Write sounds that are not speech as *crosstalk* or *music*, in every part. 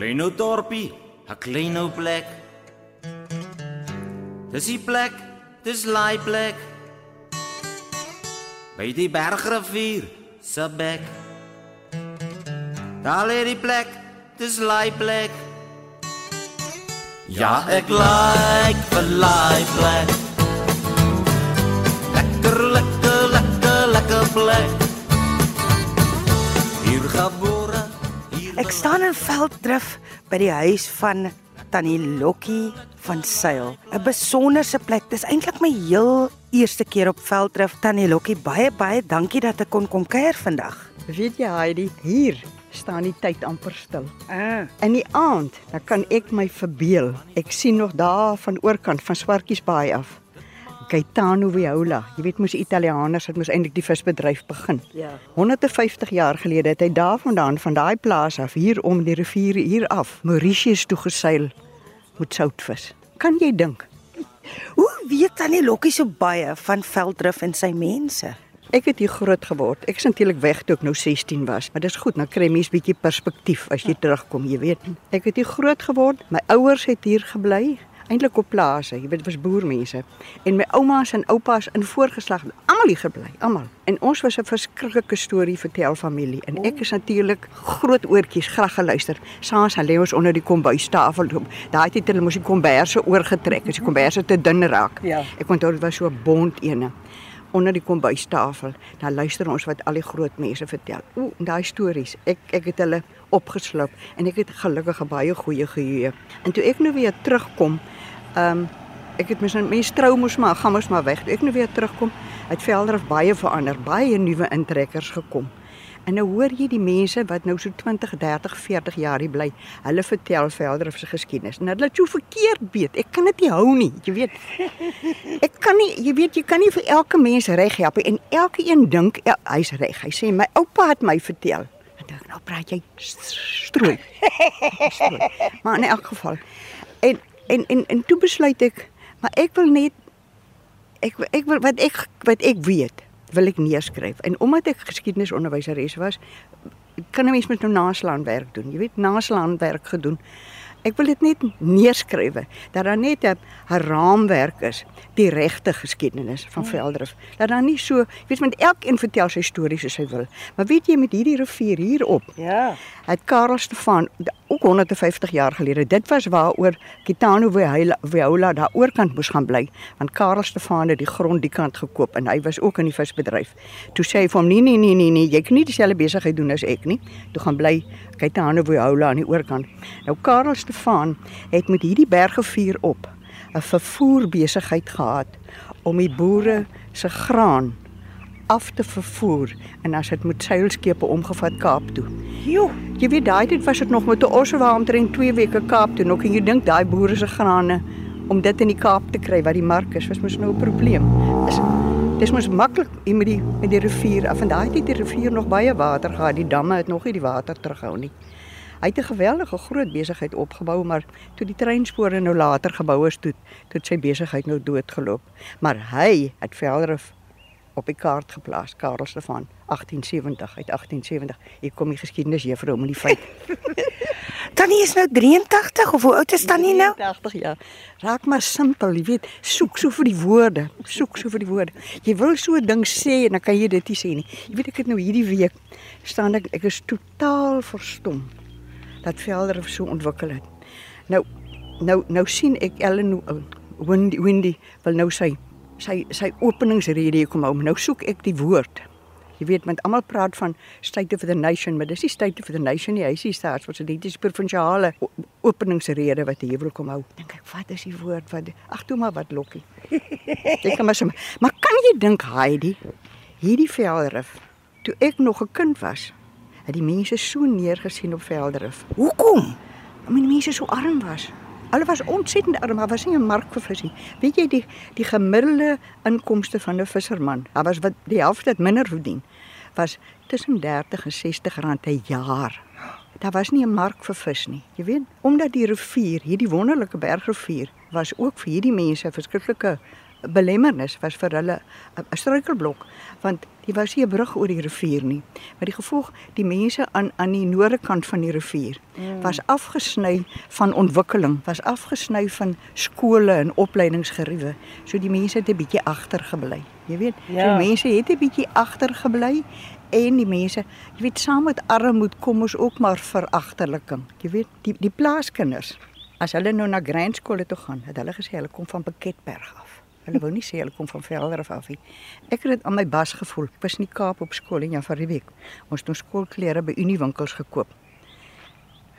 Klein ou dorpie, 'n klein ou plek. Dis die plek, dis laai plek. By die bergrivier se bek. Daar lê die plek, dis laai plek. Ja, ek like vir laai plek. Lekker, lekker, lekker, lekker plek. Hier hier Ek staan in Velddrif by die huis van Tannie Lokkie van Sail. 'n Besonderse plek. Dis eintlik my heel eerste keer op Velddrif. Tannie Lokkie, baie baie dankie dat ek kon kom kuier vandag. Weet jy Heidi, hier staan die tyd amper stil. Ah, In die aand, dan kan ek my verbeel. Ek sien nog daar van oorkant van Swartkiesbaai af. Gaetano Viola, jy weet mos Italianers het mos eintlik die visbedryf begin. ja. 150 jaar gelede het hy daarvandaan van daai plaas af hier om die rivier hier af Mauritius toe geseil met soutvis. Kan jy dink? Hoe weet Tannie Lokkie so baie van Velddrif en sy mense? Ek het hier groot geword. Ek is natuurlik weg toe ek nou 16 was, maar dis goed, nou kry mens bietjie perspektief as jy terugkom, jy weet. Ek het hier groot geword. My ouers het hier gebly, eintlik op plase, jy weet, dit was boermense. En my oumas en oupas in voorgeslag almal hier gebly, almal. En ons was 'n verskriklike storie vertel familie en ek is natuurlik groot oortjies graag geluister. Saans hulle ons onder die kombuistafel loop. Daai tyd hulle mos die komberse oorgetrek, as die komberse te dun raak. Ja. Ek onthou dit was so 'n bond ene onder die kombuistafel. Dan luister ons wat al die groot mense vertel. Ooh, daai stories. Ek ek het hulle opgesluk en ek het gelukkig baie goeie geheue. En toe ek nou weer terugkom, ehm um, ek het mens mense trou mos maar gaan mos maar weg. Ek nou weer terugkom, het Velderf baie verander, baie nuwe intrekkers gekom. En nou hoor jy die mense wat nou so 20, 30, 40 jaar hier bly. Hulle vertel Velderf se geskiedenis. En hulle het so verkeerd weet. Ek kan dit nie hou nie, jy weet. *laughs* Ek kan nie, jy weet, jy kan nie vir elke mens reg help en elke een dink ja, hy's reg. Hy sê my oupa het my vertel. En dink nou praat jy strooi. *laughs* strooi. Maar in elk geval. En en en en toe besluit ek, maar ek wil net ek ek wil wat ek wat ek weet, wil ek neerskryf. En omdat ek geskiedenisonderwyseres was, kan 'n mens met nou naslaanwerk doen. Jy weet, naslaanwerk gedoen. Ek wil dit net neerskryf dat daar net 'n raamwerk is, die regte geskiedenis van Veldrif. Dat daar nie so, jy weet met elkeen vertel sy stories soos hy wil. Maar weet jy met hierdie rivier hierop, Ja. het Karel Stefan ook 150 jaar gelede. Dit was waaroor Kitano Viola, Viola daar oorkant moes gaan bly, want Karel Stefan het die grond die kant gekoop en hy was ook in die visbedryf. Toe sê hy vir hom: "Nee nee nee nee nee, jy kan nie dieselfde besigheid doen as ek nie. Toe gaan bly Kitano Viola aan die oorkant." Nou Karel Stefan het met hierdie bergivier op 'n vervoer besigheid gehad om die boere se graan af te vervoer en as dit met seilskepe omgevat Kaap toe. Jo, Jy weet daai tyd was dit nog met 'n ossewa omtrent 2 weke Kaap toe. Nou kan jy dink daai boere se grane om dit in die Kaap te kry wat die mark is, was mos nou 'n probleem. Dis dis mos maklik met die met die rivier. Af van daai tyd het die rivier nog baie water gehad. Die damme het nog nie die water terughou nie. Hy het 'n geweldige groot besigheid opgebou, maar toe die treinspore nou later gebou is, toe toe het sy besigheid nou doodgeloop. Maar hy het Velderif op die kaart geplaas, Karel Stefan, 1870 uit 1870. Hier kom die geskiedenis juffrou met die feit. *laughs* Tannie is nou 83 of hoe oud is Tannie nou? 80 jaar. Raak maar simpel, jy weet, soek so vir die woorde, soek so vir die woorde. Jy wil so 'n ding sê en dan kan jy dit nie sê nie. Jy weet ek het nou hierdie week staan ek ek is totaal verstom dat Velder so ontwikkel het. Nou nou nou sien ek Ellen Windy wil nou sy sy sy openingsrede kom hou. Nou soek ek die woord. Jy weet met almal praat van state of the nation, maar dis nie state of the nation nie. Hy sê staatspresident dis provinsiale o- openingsrede wat hier wil kom hou. Dink ek, wat is die woord wat Ag toe maar wat lokkie. *laughs* Ek kan maar sommer. Maar kan jy dink Heidi, hierdie velderif toe ek nog 'n kind was, het die mense so neergesien op velderif. Hoekom? Omdat die mense so arm was. Hulle was ontsettend arm, maar was nie 'n mark vir visie. Weet jy die die gemiddelde inkomste van 'n visserman, daar was wat die helfte het minder verdien, was tussen 30 en 60 rand 'n jaar. Daar was nie 'n mark vir vis nie. Jy weet, omdat die rivier, hierdie wonderlike bergrivier, was ook vir hierdie mense 'n verskriklike belemmernis was vir hulle 'n struikelblok want die was nie 'n brug oor die rivier nie. Maar die gevolg die mense aan aan die noorde kant van die rivier mm. was afgesny van ontwikkeling, was afgesny van skole en opleidingsgeriewe. So die mense het 'n bietjie agtergebly. Jy weet, ja. so mense het 'n bietjie agtergebly en die mense, jy weet, saam met armoede kom ons ook maar veragterliking. Jy weet, die die plaaskinders as hulle nou na Grand School toe gaan, het hulle gesê hulle kom van Piketberg af. Hulle wou nie sê hulle kom van Velderif af nie. Ek het dit aan my bas gevoel. Ek was nie Kaap op skool en ja vir die week. Ons het nou skoolklere by Uniwinkels gekoop.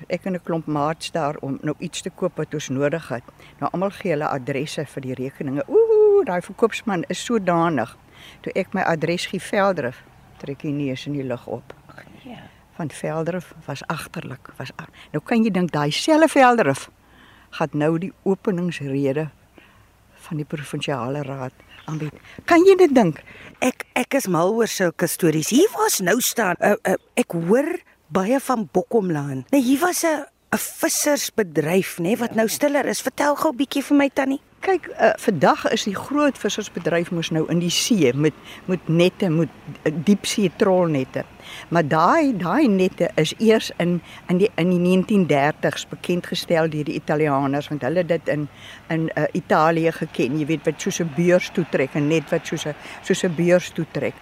Ek en 'n klomp maats daar om nou iets te koop wat ons nodig het. Nou almal gee hulle adresse vir die rekeninge. Ooh, daai verkoopsman is so danig. Toe ek my adres gee Velderif, trek hy neus in die lug op. Ag nee. Van Velderif was agterlik, was ag. Nou kan jy dink daai selfe Velderif gaan nou die openingsrede van die provinsiale raad aanbied. Kan jy dit dink? Ek ek is mal oor sulke stories. Hier was nou staan. Uh, uh, ek hoor baie van Bokkomlaan. Nee, hier was 'n 'n vissersbedryf, nê, nee, wat nou stiller is. Vertel gou 'n bietjie vir my tannie. Kyk, uh, vandag is die groot vissersbedryf mos nou in die see met met nette, met uh, diepsee trolnette. Maar daai daai nette is eers in in die in die 1930s bekend gestel deur die Italianers want hulle dit in in uh, Italië geken. Jy weet wat soos 'n beurs toe trek en net wat soos 'n soos 'n beurs toe trek.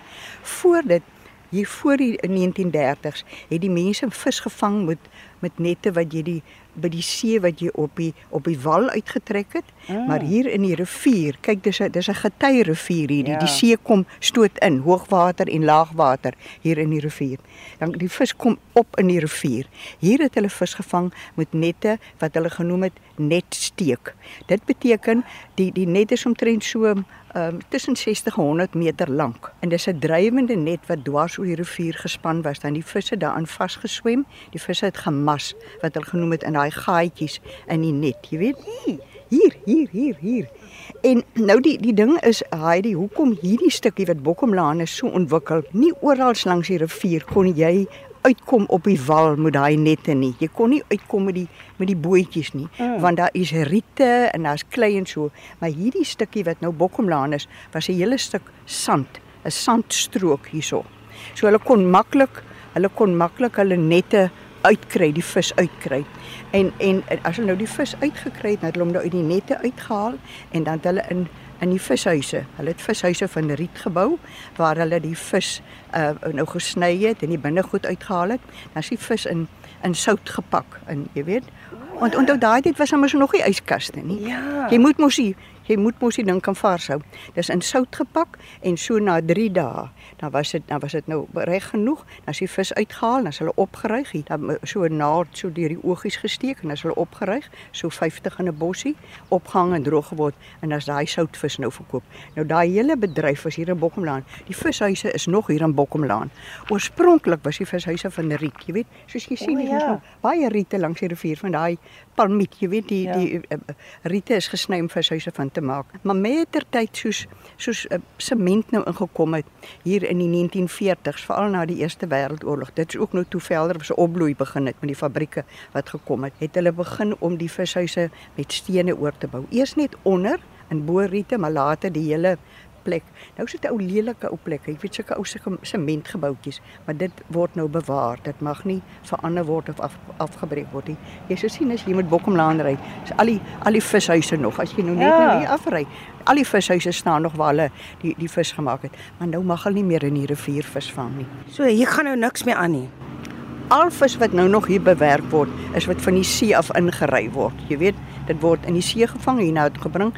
Voor dit hier voor die 1930s het die mense vis gevang met met nette wat jy die by die see wat jy op die op die wal uitgetrek het. Mm. Maar hier in die rivier, kyk dis 'n dis 'n gety rivier hier. Die, ja. die see kom stoot in, hoogwater en laagwater hier in die rivier. Dan die vis kom op in die rivier. Hier het hulle vis gevang met nette wat hulle genoem het netsteek. Dit beteken die die net is omtrent so um, tussen 60 en 100 meter lank. En dis 'n drywende net wat dwars oor die rivier gespan was. Dan die visse daarin vasgeswem. Die visse het gemas wat hulle genoem het in daai gaatjies in die net, jy weet? Hier, hier, hier, hier. En nou die die ding is, Heidi, hoekom hierdie stukkie wat Bokkomlaan is so ontwikkel? Nie oral langs die rivier kon jy uitkom op die wal met daai nette nie. Jy kon nie uitkom met die met die bootjies nie, mm. want daar is riete en daar's klei en so. Maar hierdie stukkie wat nou Bokkomlaan is, was 'n hele stuk sand, 'n sandstrook hierso. So hulle kon maklik, hulle kon maklik hulle nette uitkry, die vis uitkry. En en as hulle nou die vis uitgekry het, het hulle hom nou uit die nette uitgehaal en dan het hulle in in die vishuise. Hulle het vishuise van riet gebou waar hulle die vis uh nou gesny het en die binnegoed uitgehaal het. Dan is die vis in in sout gepak en jy weet. Want onthou daai tyd was hom nog nie yskaste nie. Ja. Jy moet mos jy moet mos die ding kan vars hou. Dis in sout gepak en so na 3 dae dan was dit dan was dit nou reg genoeg. Dan is die vis uitgehaal, dan is hulle opgeruig, dan so 'n naald so deur die oogies gesteek en dan is hulle opgeruig, so 50 in 'n bossie, opgehang en droog geword en as daai soutvis nou verkoop. Nou daai hele bedryf was hier in Bokkomlaan. Die vishuise is nog hier in Bokkomlaan. Oorspronklik was die vishuise van riet, jy weet, soos jy sien, hier is ja. baie riete langs die rivier van daai palmiet, jy weet die ja. die uh, riete is gesny om vishuise van te maak. Maar mettertyd soos soos uh, sement nou ingekom het hier in die 1940s, veral na die Eerste Wêreldoorlog. Dit is ook nou toe Velder se opbloei begin het met die fabrieke wat gekom het. Het hulle begin om die vishuise met stene oor te bou. Eers net onder in Boeriete, maar later die hele plek. Nou is dit 'n ou lelike ou plek. Jy weet sulke ou sementgebouetjies, maar dit word nou bewaar. Dit mag nie verander word of af, afgebreek word nie. Jy sou sien as jy met Bokkomlaan ry, is al die al die vishuise nog. As jy nou net ja. nou hier afry, al die vishuise staan nog waar hulle die die vis gemaak het. Maar nou mag hulle nie meer in die rivier visvang nie. So hier gaan nou niks meer aan nie. Al vis wat nou nog hier bewerk word, is wat van die see af ingery word. Jy weet, dit word in die see gevang en nou gebring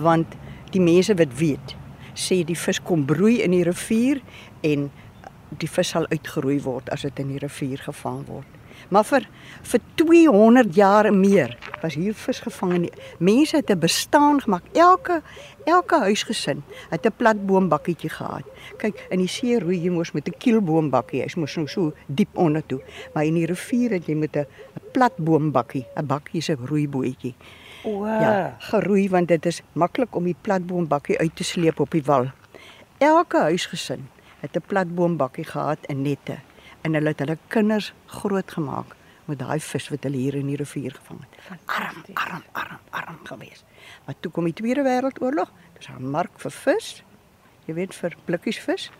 want die mense wat weet sê die vis kom broei in die rivier en die vis sal uitgeroei word as dit in die rivier gevang word. Maar vir vir 200 jaar en meer was hier vis gevang en mense het 'n bestaan gemaak. Elke elke huisgesin het 'n plat boombakkietjie gehad. Kyk, in die see roei jy mos met 'n kielboombakkie. Jy's mos nou so diep onder toe. Maar in die rivier het jy met 'n plat boombakkie, 'n bakkie 'n roeibootjie. O. Ja, geroei want dit is maklik om die platboombakkie uit te sleep op die wal. Elke huisgesin het 'n platboombakkie gehad in nette en hulle het hulle kinders grootgemaak met daai vis wat hulle hier in die rivier gevang het. Arm, arm, arm, arm gewees. Maar toe kom die Tweede Wêreldoorlog, Dis 'n mark vir vis. Jy weet vir blikkies vis.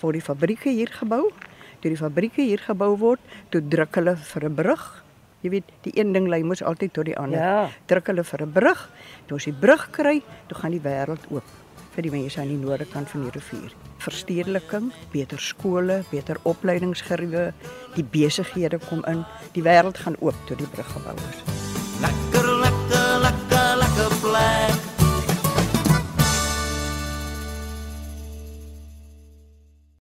Word die fabrieke hier gebou. Toe die fabrieke hier gebou word, toe druk hulle vir 'n brug. Jy weet, die een ding lei mos altyd tot die ander. Ja. Druk hulle vir 'n brug. Toe as die brug kry, toe gaan die wêreld oop vir die mense aan die noordekant van die rivier. Verstedeliking, beter skole, beter opleidingsgeriewe, die besighede kom in. Die wêreld gaan oop toe die brug gebou is. Lekker,